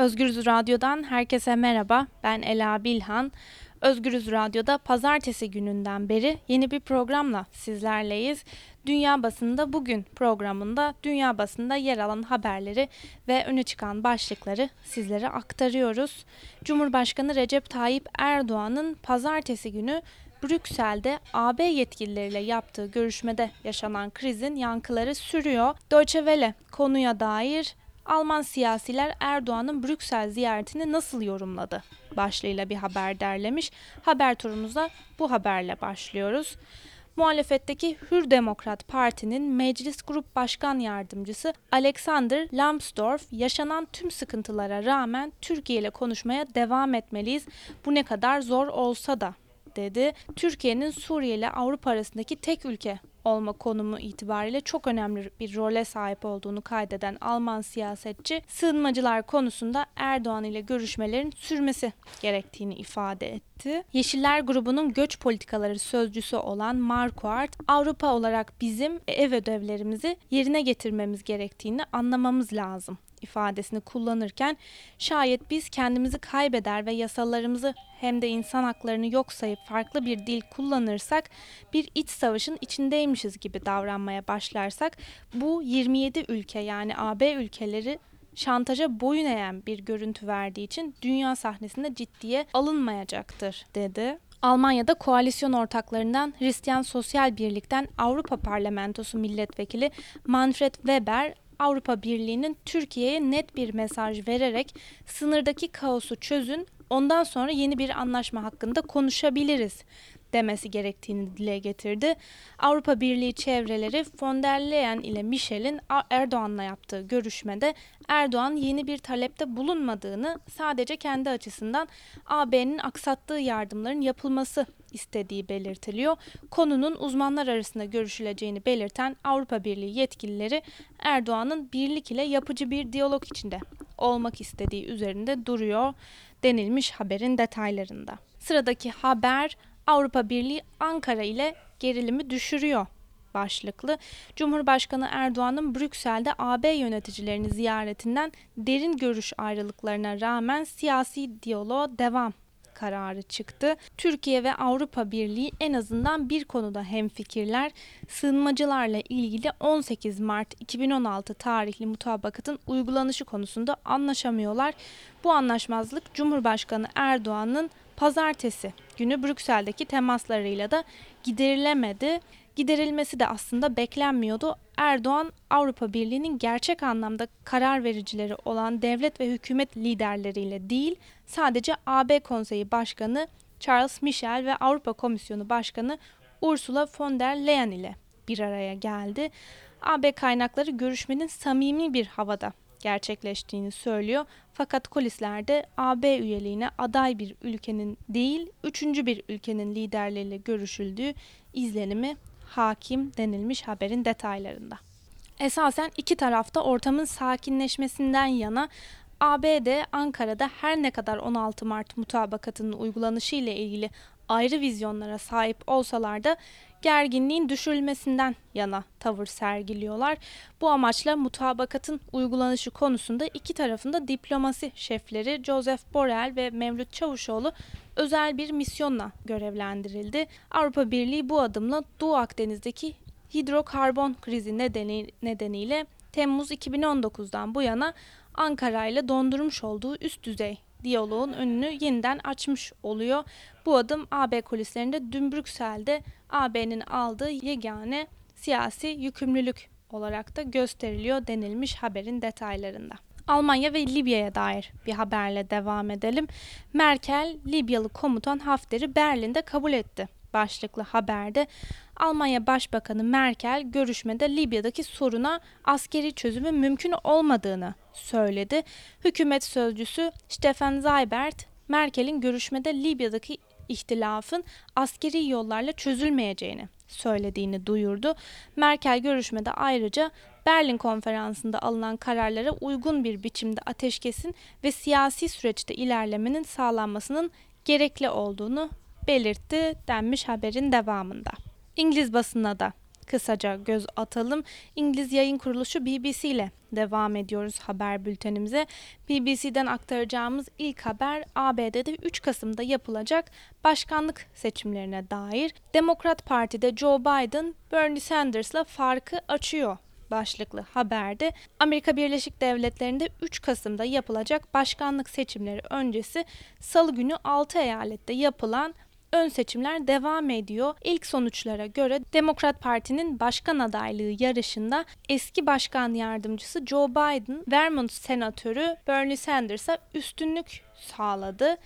Özgürüz Radyo'dan herkese merhaba. Ben Ela Bilhan. Özgürüz Radyo'da pazartesi gününden beri yeni bir programla sizlerleyiz. Dünya Basında Bugün programında dünya basında yer alan haberleri ve öne çıkan başlıkları sizlere aktarıyoruz. Cumhurbaşkanı Recep Tayyip Erdoğan'ın pazartesi günü Brüksel'de AB yetkilileriyle yaptığı görüşmede yaşanan krizin yankıları sürüyor. Deutsche Welle konuya dair Alman siyasiler Erdoğan'ın Brüksel ziyaretini nasıl yorumladı? Başlığıyla bir haber derlemiş. Haber turumuza bu haberle başlıyoruz. Muhalefetteki Hür Demokrat Parti'nin Meclis Grup Başkan Yardımcısı Alexander Lambsdorff yaşanan tüm sıkıntılara rağmen Türkiye ile konuşmaya devam etmeliyiz. Bu ne kadar zor olsa da dedi. Türkiye'nin Suriye ile Avrupa arasındaki tek ülke olma konumu itibariyle çok önemli bir role sahip olduğunu kaydeden Alman siyasetçi sığınmacılar konusunda Erdoğan ile görüşmelerin sürmesi gerektiğini ifade etti. Yeşiller grubunun göç politikaları sözcüsü olan Marquardt, Avrupa olarak bizim ev ödevlerimizi yerine getirmemiz gerektiğini anlamamız lazım ifadesini kullanırken şayet biz kendimizi kaybeder ve yasalarımızı hem de insan haklarını yok sayıp farklı bir dil kullanırsak bir iç savaşın içindeymişiz gibi davranmaya başlarsak bu 27 ülke yani AB ülkeleri şantaja boyun eğen bir görüntü verdiği için dünya sahnesinde ciddiye alınmayacaktır dedi. Almanya'da koalisyon ortaklarından Hristiyan Sosyal Birlik'ten Avrupa Parlamentosu milletvekili Manfred Weber Avrupa Birliği'nin Türkiye'ye net bir mesaj vererek sınırdaki kaosu çözün, ondan sonra yeni bir anlaşma hakkında konuşabiliriz demesi gerektiğini dile getirdi. Avrupa Birliği çevreleri von der Leyen ile Michel'in Erdoğan'la yaptığı görüşmede Erdoğan yeni bir talepte bulunmadığını sadece kendi açısından AB'nin aksattığı yardımların yapılması istediği belirtiliyor. Konunun uzmanlar arasında görüşüleceğini belirten Avrupa Birliği yetkilileri Erdoğan'ın birlik ile yapıcı bir diyalog içinde olmak istediği üzerinde duruyor denilmiş haberin detaylarında. Sıradaki haber Avrupa Birliği Ankara ile gerilimi düşürüyor başlıklı. Cumhurbaşkanı Erdoğan'ın Brüksel'de AB yöneticilerini ziyaretinden derin görüş ayrılıklarına rağmen siyasi diyaloğa devam kararı çıktı. Türkiye ve Avrupa Birliği en azından bir konuda hemfikirler. Sığınmacılarla ilgili 18 Mart 2016 tarihli mutabakatın uygulanışı konusunda anlaşamıyorlar. Bu anlaşmazlık Cumhurbaşkanı Erdoğan'ın pazartesi günü Brüksel'deki temaslarıyla da giderilemedi. Giderilmesi de aslında beklenmiyordu. Erdoğan Avrupa Birliği'nin gerçek anlamda karar vericileri olan devlet ve hükümet liderleriyle değil, sadece AB Konseyi Başkanı Charles Michel ve Avrupa Komisyonu Başkanı Ursula von der Leyen ile bir araya geldi. AB kaynakları görüşmenin samimi bir havada gerçekleştiğini söylüyor. Fakat kulislerde AB üyeliğine aday bir ülkenin değil, üçüncü bir ülkenin liderleriyle görüşüldüğü izlenimi hakim denilmiş haberin detaylarında. Esasen iki tarafta ortamın sakinleşmesinden yana ABD Ankara'da her ne kadar 16 Mart mutabakatının uygulanışı ile ilgili ayrı vizyonlara sahip olsalar da gerginliğin düşürülmesinden yana tavır sergiliyorlar. Bu amaçla mutabakatın uygulanışı konusunda iki tarafında diplomasi şefleri Joseph Borrell ve Mevlüt Çavuşoğlu özel bir misyonla görevlendirildi. Avrupa Birliği bu adımla Doğu Akdeniz'deki hidrokarbon krizi nedeni, nedeniyle Temmuz 2019'dan bu yana Ankara ile dondurmuş olduğu üst düzey diyaloğun önünü yeniden açmış oluyor. Bu adım AB kulislerinde dün Brüksel'de AB'nin aldığı yegane siyasi yükümlülük olarak da gösteriliyor denilmiş haberin detaylarında. Almanya ve Libya'ya dair bir haberle devam edelim. Merkel, Libyalı komutan Hafter'i Berlin'de kabul etti. Başlıklı haberde Almanya Başbakanı Merkel görüşmede Libya'daki soruna askeri çözümün mümkün olmadığını söyledi. Hükümet sözcüsü Stefan Seibert, Merkel'in görüşmede Libya'daki ihtilafın askeri yollarla çözülmeyeceğini söylediğini duyurdu. Merkel görüşmede ayrıca Berlin konferansında alınan kararlara uygun bir biçimde ateşkesin ve siyasi süreçte ilerlemenin sağlanmasının gerekli olduğunu belirtti denmiş haberin devamında. İngiliz basınına da kısaca göz atalım. İngiliz yayın kuruluşu BBC ile devam ediyoruz haber bültenimize. BBC'den aktaracağımız ilk haber ABD'de 3 Kasım'da yapılacak başkanlık seçimlerine dair. Demokrat Parti'de Joe Biden Bernie Sanders'la farkı açıyor başlıklı haberde Amerika Birleşik Devletleri'nde 3 Kasım'da yapılacak başkanlık seçimleri öncesi salı günü 6 eyalette yapılan ön seçimler devam ediyor. İlk sonuçlara göre Demokrat Parti'nin başkan adaylığı yarışında eski başkan yardımcısı Joe Biden, Vermont senatörü Bernie Sanders'a üstünlük sağladı.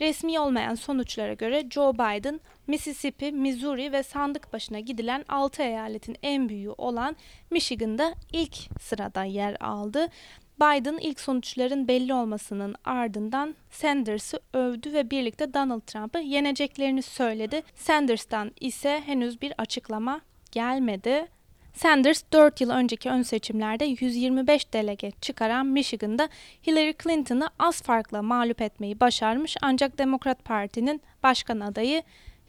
Resmi olmayan sonuçlara göre Joe Biden, Mississippi, Missouri ve sandık başına gidilen 6 eyaletin en büyüğü olan Michigan'da ilk sırada yer aldı. Biden ilk sonuçların belli olmasının ardından Sanders'ı övdü ve birlikte Donald Trump'ı yeneceklerini söyledi. Sanders'tan ise henüz bir açıklama gelmedi. Sanders 4 yıl önceki ön seçimlerde 125 delege çıkaran Michigan'da Hillary Clinton'ı az farkla mağlup etmeyi başarmış ancak Demokrat Parti'nin başkan adayı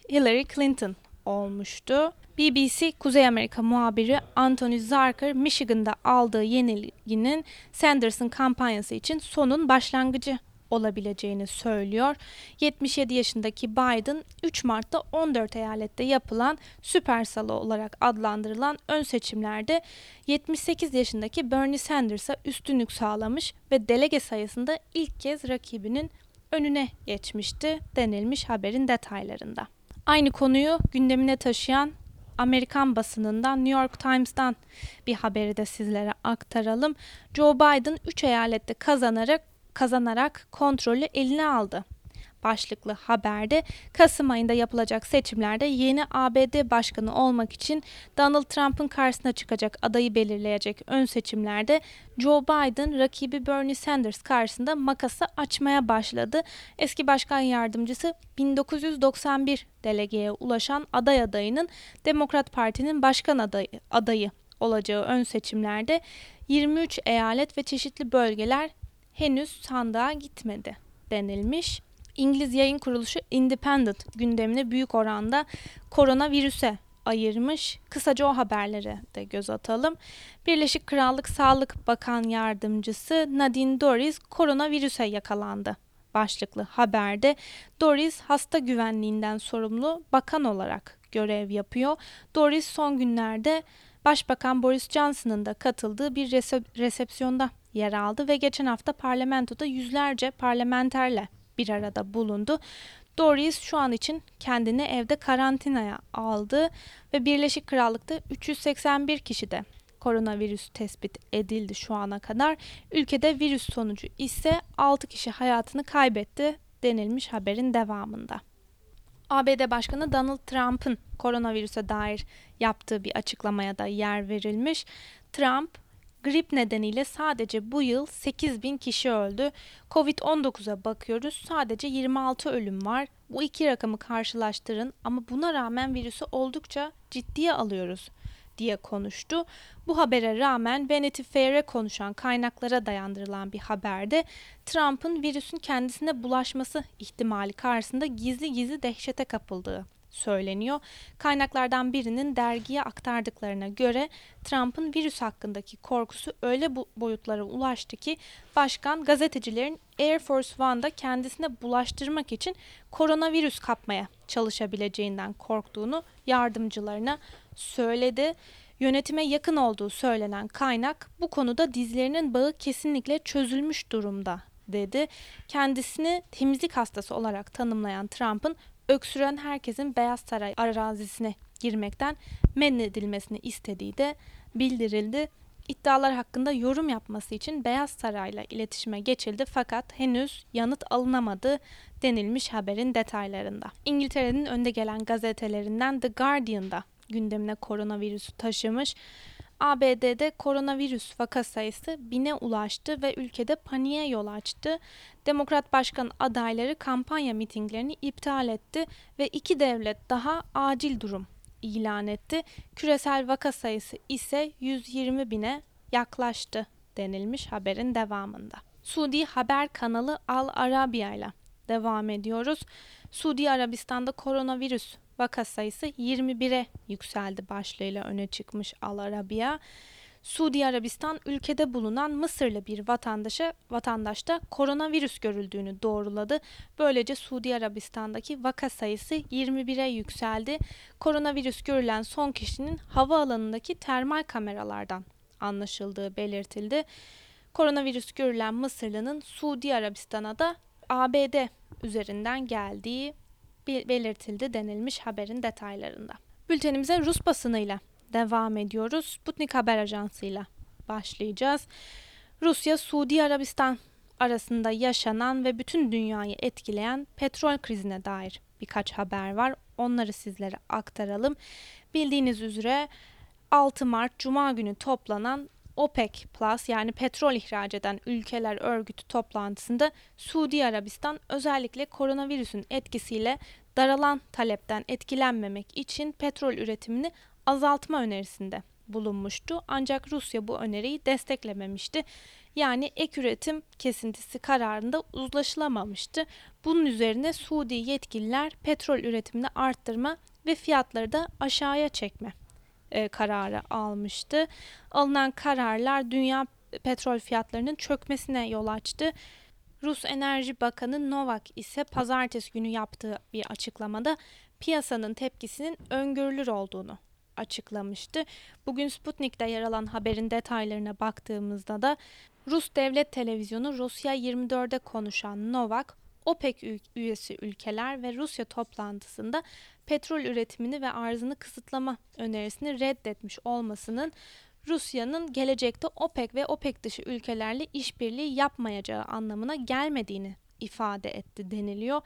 Hillary Clinton olmuştu. BBC Kuzey Amerika muhabiri Anthony Zarker, Michigan'da aldığı yenilginin Sanders'ın kampanyası için sonun başlangıcı olabileceğini söylüyor. 77 yaşındaki Biden 3 Mart'ta 14 eyalette yapılan süper salı olarak adlandırılan ön seçimlerde 78 yaşındaki Bernie Sanders'a üstünlük sağlamış ve delege sayısında ilk kez rakibinin önüne geçmişti denilmiş haberin detaylarında. Aynı konuyu gündemine taşıyan Amerikan basınından New York Times'dan bir haberi de sizlere aktaralım. Joe Biden 3 eyalette kazanarak kazanarak kontrolü eline aldı başlıklı haberde Kasım ayında yapılacak seçimlerde yeni ABD başkanı olmak için Donald Trump'ın karşısına çıkacak adayı belirleyecek ön seçimlerde Joe Biden rakibi Bernie Sanders karşısında makası açmaya başladı. Eski başkan yardımcısı 1991 delegeye ulaşan aday adayının Demokrat Parti'nin başkan adayı, adayı olacağı ön seçimlerde 23 eyalet ve çeşitli bölgeler henüz sandığa gitmedi denilmiş. İngiliz yayın kuruluşu Independent gündemini büyük oranda koronavirüse ayırmış. Kısaca o haberlere de göz atalım. Birleşik Krallık Sağlık Bakan Yardımcısı Nadine Dorries koronavirüse yakalandı. Başlıklı haberde Doris hasta güvenliğinden sorumlu bakan olarak görev yapıyor. Doris son günlerde Başbakan Boris Johnson'ın da katıldığı bir resepsiyonda yer aldı ve geçen hafta parlamentoda yüzlerce parlamenterle bir arada bulundu. Doris şu an için kendini evde karantinaya aldı ve Birleşik Krallık'ta 381 kişi de koronavirüs tespit edildi şu ana kadar. Ülkede virüs sonucu ise 6 kişi hayatını kaybetti denilmiş haberin devamında. ABD Başkanı Donald Trump'ın koronavirüse dair yaptığı bir açıklamaya da yer verilmiş. Trump Grip nedeniyle sadece bu yıl 8 bin kişi öldü. Covid-19'a bakıyoruz sadece 26 ölüm var. Bu iki rakamı karşılaştırın ama buna rağmen virüsü oldukça ciddiye alıyoruz diye konuştu. Bu habere rağmen Vanity Fair'e konuşan kaynaklara dayandırılan bir haberde Trump'ın virüsün kendisine bulaşması ihtimali karşısında gizli gizli dehşete kapıldığı söyleniyor. Kaynaklardan birinin dergiye aktardıklarına göre Trump'ın virüs hakkındaki korkusu öyle boyutlara ulaştı ki başkan gazetecilerin Air Force One'da kendisine bulaştırmak için koronavirüs kapmaya çalışabileceğinden korktuğunu yardımcılarına söyledi. Yönetime yakın olduğu söylenen kaynak bu konuda dizlerinin bağı kesinlikle çözülmüş durumda dedi. Kendisini temizlik hastası olarak tanımlayan Trump'ın öksüren herkesin Beyaz Saray arazisine girmekten men edilmesini istediği de bildirildi. İddialar hakkında yorum yapması için Beyaz Saray'la iletişime geçildi fakat henüz yanıt alınamadı denilmiş haberin detaylarında. İngiltere'nin önde gelen gazetelerinden The Guardian'da gündemine koronavirüsü taşımış. ABD'de koronavirüs vaka sayısı bine ulaştı ve ülkede paniğe yol açtı. Demokrat başkan adayları kampanya mitinglerini iptal etti ve iki devlet daha acil durum ilan etti. Küresel vaka sayısı ise 120 bine yaklaştı denilmiş haberin devamında. Suudi haber kanalı Al Arabiya ile devam ediyoruz. Suudi Arabistan'da koronavirüs vaka sayısı 21'e yükseldi başlığıyla öne çıkmış Al Arabiya. Suudi Arabistan ülkede bulunan Mısırlı bir vatandaşa vatandaşta koronavirüs görüldüğünü doğruladı. Böylece Suudi Arabistan'daki vaka sayısı 21'e yükseldi. Koronavirüs görülen son kişinin havaalanındaki termal kameralardan anlaşıldığı belirtildi. Koronavirüs görülen Mısırlı'nın Suudi Arabistan'a da ABD üzerinden geldiği belirtildi denilmiş haberin detaylarında. Bültenimize Rus basınıyla devam ediyoruz. Sputnik Haber Ajansı'yla başlayacağız. Rusya, Suudi Arabistan arasında yaşanan ve bütün dünyayı etkileyen petrol krizine dair birkaç haber var. Onları sizlere aktaralım. Bildiğiniz üzere 6 Mart Cuma günü toplanan OPEC Plus yani petrol ihraç eden ülkeler örgütü toplantısında Suudi Arabistan özellikle koronavirüsün etkisiyle daralan talepten etkilenmemek için petrol üretimini azaltma önerisinde bulunmuştu. Ancak Rusya bu öneriyi desteklememişti. Yani ek üretim kesintisi kararında uzlaşılamamıştı. Bunun üzerine Suudi yetkililer petrol üretimini arttırma ve fiyatları da aşağıya çekme e, kararı almıştı. Alınan kararlar dünya petrol fiyatlarının çökmesine yol açtı. Rus Enerji Bakanı Novak ise pazartesi günü yaptığı bir açıklamada piyasanın tepkisinin öngörülür olduğunu açıklamıştı. Bugün Sputnik'te yer alan haberin detaylarına baktığımızda da Rus devlet televizyonu Rusya 24'de konuşan Novak, OPEC üyesi ülkeler ve Rusya toplantısında petrol üretimini ve arzını kısıtlama önerisini reddetmiş olmasının Rusya'nın gelecekte OPEC ve OPEC dışı ülkelerle işbirliği yapmayacağı anlamına gelmediğini ifade etti deniliyor.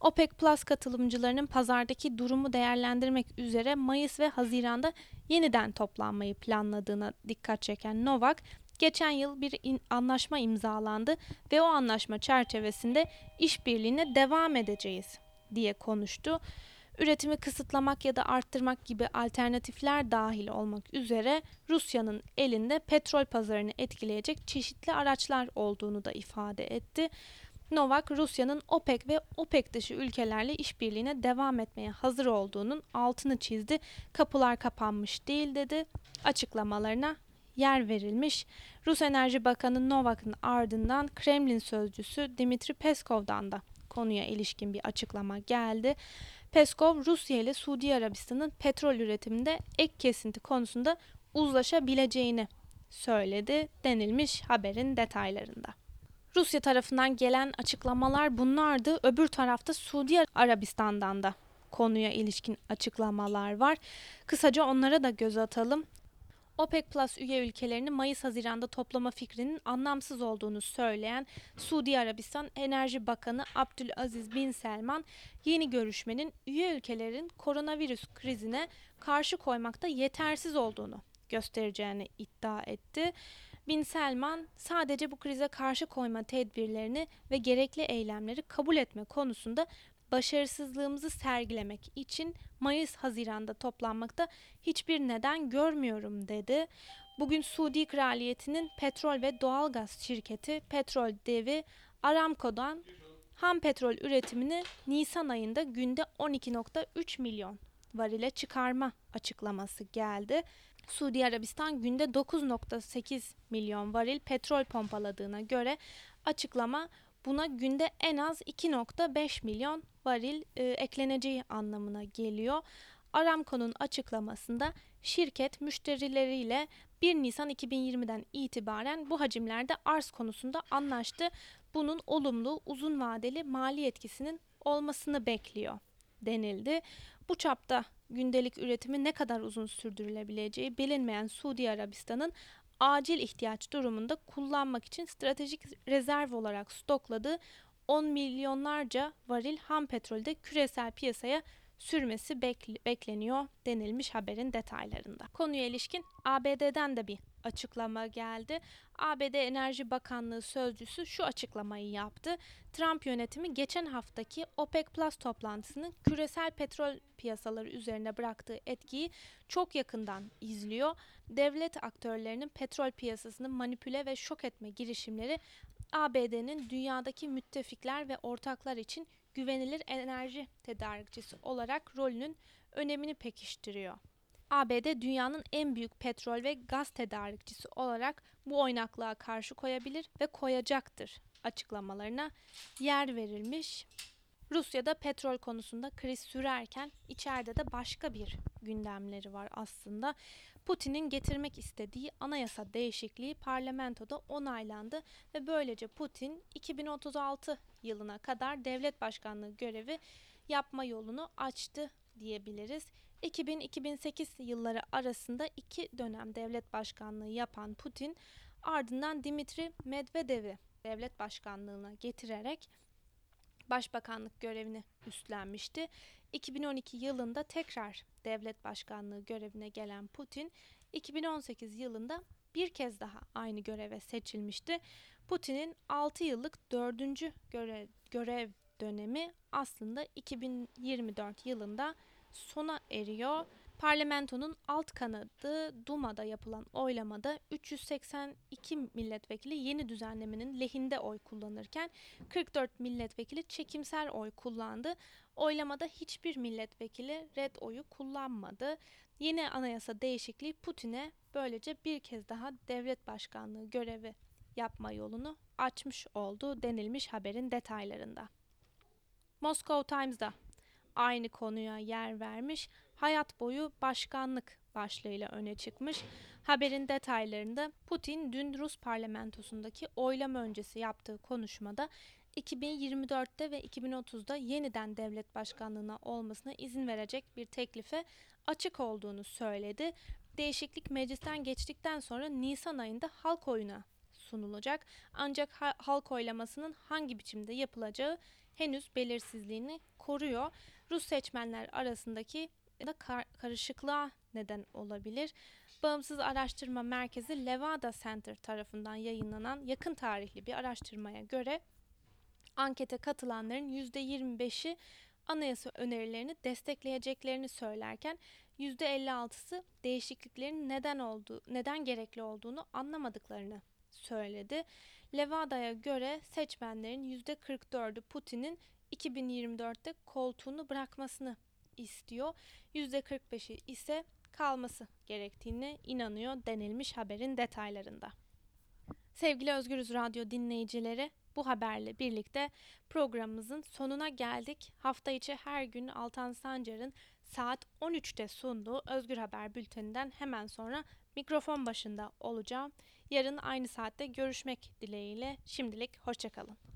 OPEC Plus katılımcılarının pazardaki durumu değerlendirmek üzere Mayıs ve Haziran'da yeniden toplanmayı planladığına dikkat çeken Novak, geçen yıl bir in- anlaşma imzalandı ve o anlaşma çerçevesinde işbirliğine devam edeceğiz diye konuştu. Üretimi kısıtlamak ya da arttırmak gibi alternatifler dahil olmak üzere Rusya'nın elinde petrol pazarını etkileyecek çeşitli araçlar olduğunu da ifade etti. Novak, Rusya'nın OPEC ve OPEC dışı ülkelerle işbirliğine devam etmeye hazır olduğunun altını çizdi. Kapılar kapanmış değil dedi. Açıklamalarına yer verilmiş. Rus Enerji Bakanı Novak'ın ardından Kremlin sözcüsü Dimitri Peskov'dan da konuya ilişkin bir açıklama geldi. Peskov, Rusya ile Suudi Arabistan'ın petrol üretiminde ek kesinti konusunda uzlaşabileceğini söyledi denilmiş haberin detaylarında. Rusya tarafından gelen açıklamalar bunlardı. Öbür tarafta Suudi Arabistan'dan da konuya ilişkin açıklamalar var. Kısaca onlara da göz atalım. OPEC Plus üye ülkelerini Mayıs-Haziran'da toplama fikrinin anlamsız olduğunu söyleyen Suudi Arabistan Enerji Bakanı Abdülaziz Bin Selman, yeni görüşmenin üye ülkelerin koronavirüs krizine karşı koymakta yetersiz olduğunu göstereceğini iddia etti. Bin Selman sadece bu krize karşı koyma tedbirlerini ve gerekli eylemleri kabul etme konusunda başarısızlığımızı sergilemek için Mayıs-Haziran'da toplanmakta hiçbir neden görmüyorum dedi. Bugün Suudi Kraliyeti'nin petrol ve doğalgaz şirketi Petrol Devi Aramco'dan ham petrol üretimini Nisan ayında günde 12.3 milyon varile çıkarma açıklaması geldi. Suudi Arabistan günde 9.8 milyon varil petrol pompaladığına göre açıklama buna günde en az 2.5 milyon varil e, ekleneceği anlamına geliyor. Aramco'nun açıklamasında şirket müşterileriyle 1 Nisan 2020'den itibaren bu hacimlerde arz konusunda anlaştı. Bunun olumlu, uzun vadeli mali etkisinin olmasını bekliyor denildi. Bu çapta gündelik üretimi ne kadar uzun sürdürülebileceği bilinmeyen Suudi Arabistan'ın acil ihtiyaç durumunda kullanmak için stratejik rezerv olarak stokladığı 10 milyonlarca varil ham petrolde küresel piyasaya sürmesi bekleniyor denilmiş haberin detaylarında. Konuya ilişkin ABD'den de bir açıklama geldi. ABD Enerji Bakanlığı sözcüsü şu açıklamayı yaptı. Trump yönetimi geçen haftaki OPEC Plus toplantısının küresel petrol piyasaları üzerine bıraktığı etkiyi çok yakından izliyor. Devlet aktörlerinin petrol piyasasını manipüle ve şok etme girişimleri ABD'nin dünyadaki müttefikler ve ortaklar için güvenilir enerji tedarikçisi olarak rolünün önemini pekiştiriyor. ABD dünyanın en büyük petrol ve gaz tedarikçisi olarak bu oynaklığa karşı koyabilir ve koyacaktır açıklamalarına yer verilmiş. Rusya'da petrol konusunda kriz sürerken içeride de başka bir gündemleri var aslında. Putin'in getirmek istediği anayasa değişikliği parlamentoda onaylandı ve böylece Putin 2036 yılına kadar devlet başkanlığı görevi yapma yolunu açtı diyebiliriz. 2000-2008 yılları arasında iki dönem devlet başkanlığı yapan Putin ardından Dimitri Medvedev'i devlet başkanlığına getirerek başbakanlık görevini üstlenmişti. 2012 yılında tekrar devlet başkanlığı görevine gelen Putin 2018 yılında bir kez daha aynı göreve seçilmişti. Putin'in 6 yıllık 4. görev, görev dönemi aslında 2024 yılında sona eriyor. Parlamentonun alt kanadı Duma'da yapılan oylamada 382 milletvekili yeni düzenlemenin lehinde oy kullanırken 44 milletvekili çekimser oy kullandı. Oylamada hiçbir milletvekili red oyu kullanmadı. Yeni anayasa değişikliği Putin'e böylece bir kez daha devlet başkanlığı görevi yapma yolunu açmış oldu denilmiş haberin detaylarında. Moscow Times'da aynı konuya yer vermiş, hayat boyu başkanlık başlığıyla öne çıkmış. Haberin detaylarında Putin dün Rus parlamentosundaki oylama öncesi yaptığı konuşmada 2024'te ve 2030'da yeniden devlet başkanlığına olmasına izin verecek bir teklife açık olduğunu söyledi. Değişiklik meclisten geçtikten sonra Nisan ayında halk oyuna sunulacak. Ancak halk oylamasının hangi biçimde yapılacağı henüz belirsizliğini koruyor. Rus seçmenler arasındaki da kar karışıklığa neden olabilir. Bağımsız Araştırma Merkezi Levada Center tarafından yayınlanan yakın tarihli bir araştırmaya göre ankete katılanların %25'i anayasa önerilerini destekleyeceklerini söylerken %56'sı değişikliklerin neden olduğu, neden gerekli olduğunu anlamadıklarını söyledi. Levada'ya göre seçmenlerin %44'ü Putin'in 2024'te koltuğunu bırakmasını istiyor. %45'i ise kalması gerektiğine inanıyor denilmiş haberin detaylarında. Sevgili Özgürüz Radyo dinleyicileri, bu haberle birlikte programımızın sonuna geldik. Hafta içi her gün Altan Sancar'ın saat 13'te sunduğu Özgür Haber bülteninden hemen sonra mikrofon başında olacağım. Yarın aynı saatte görüşmek dileğiyle. Şimdilik hoşçakalın.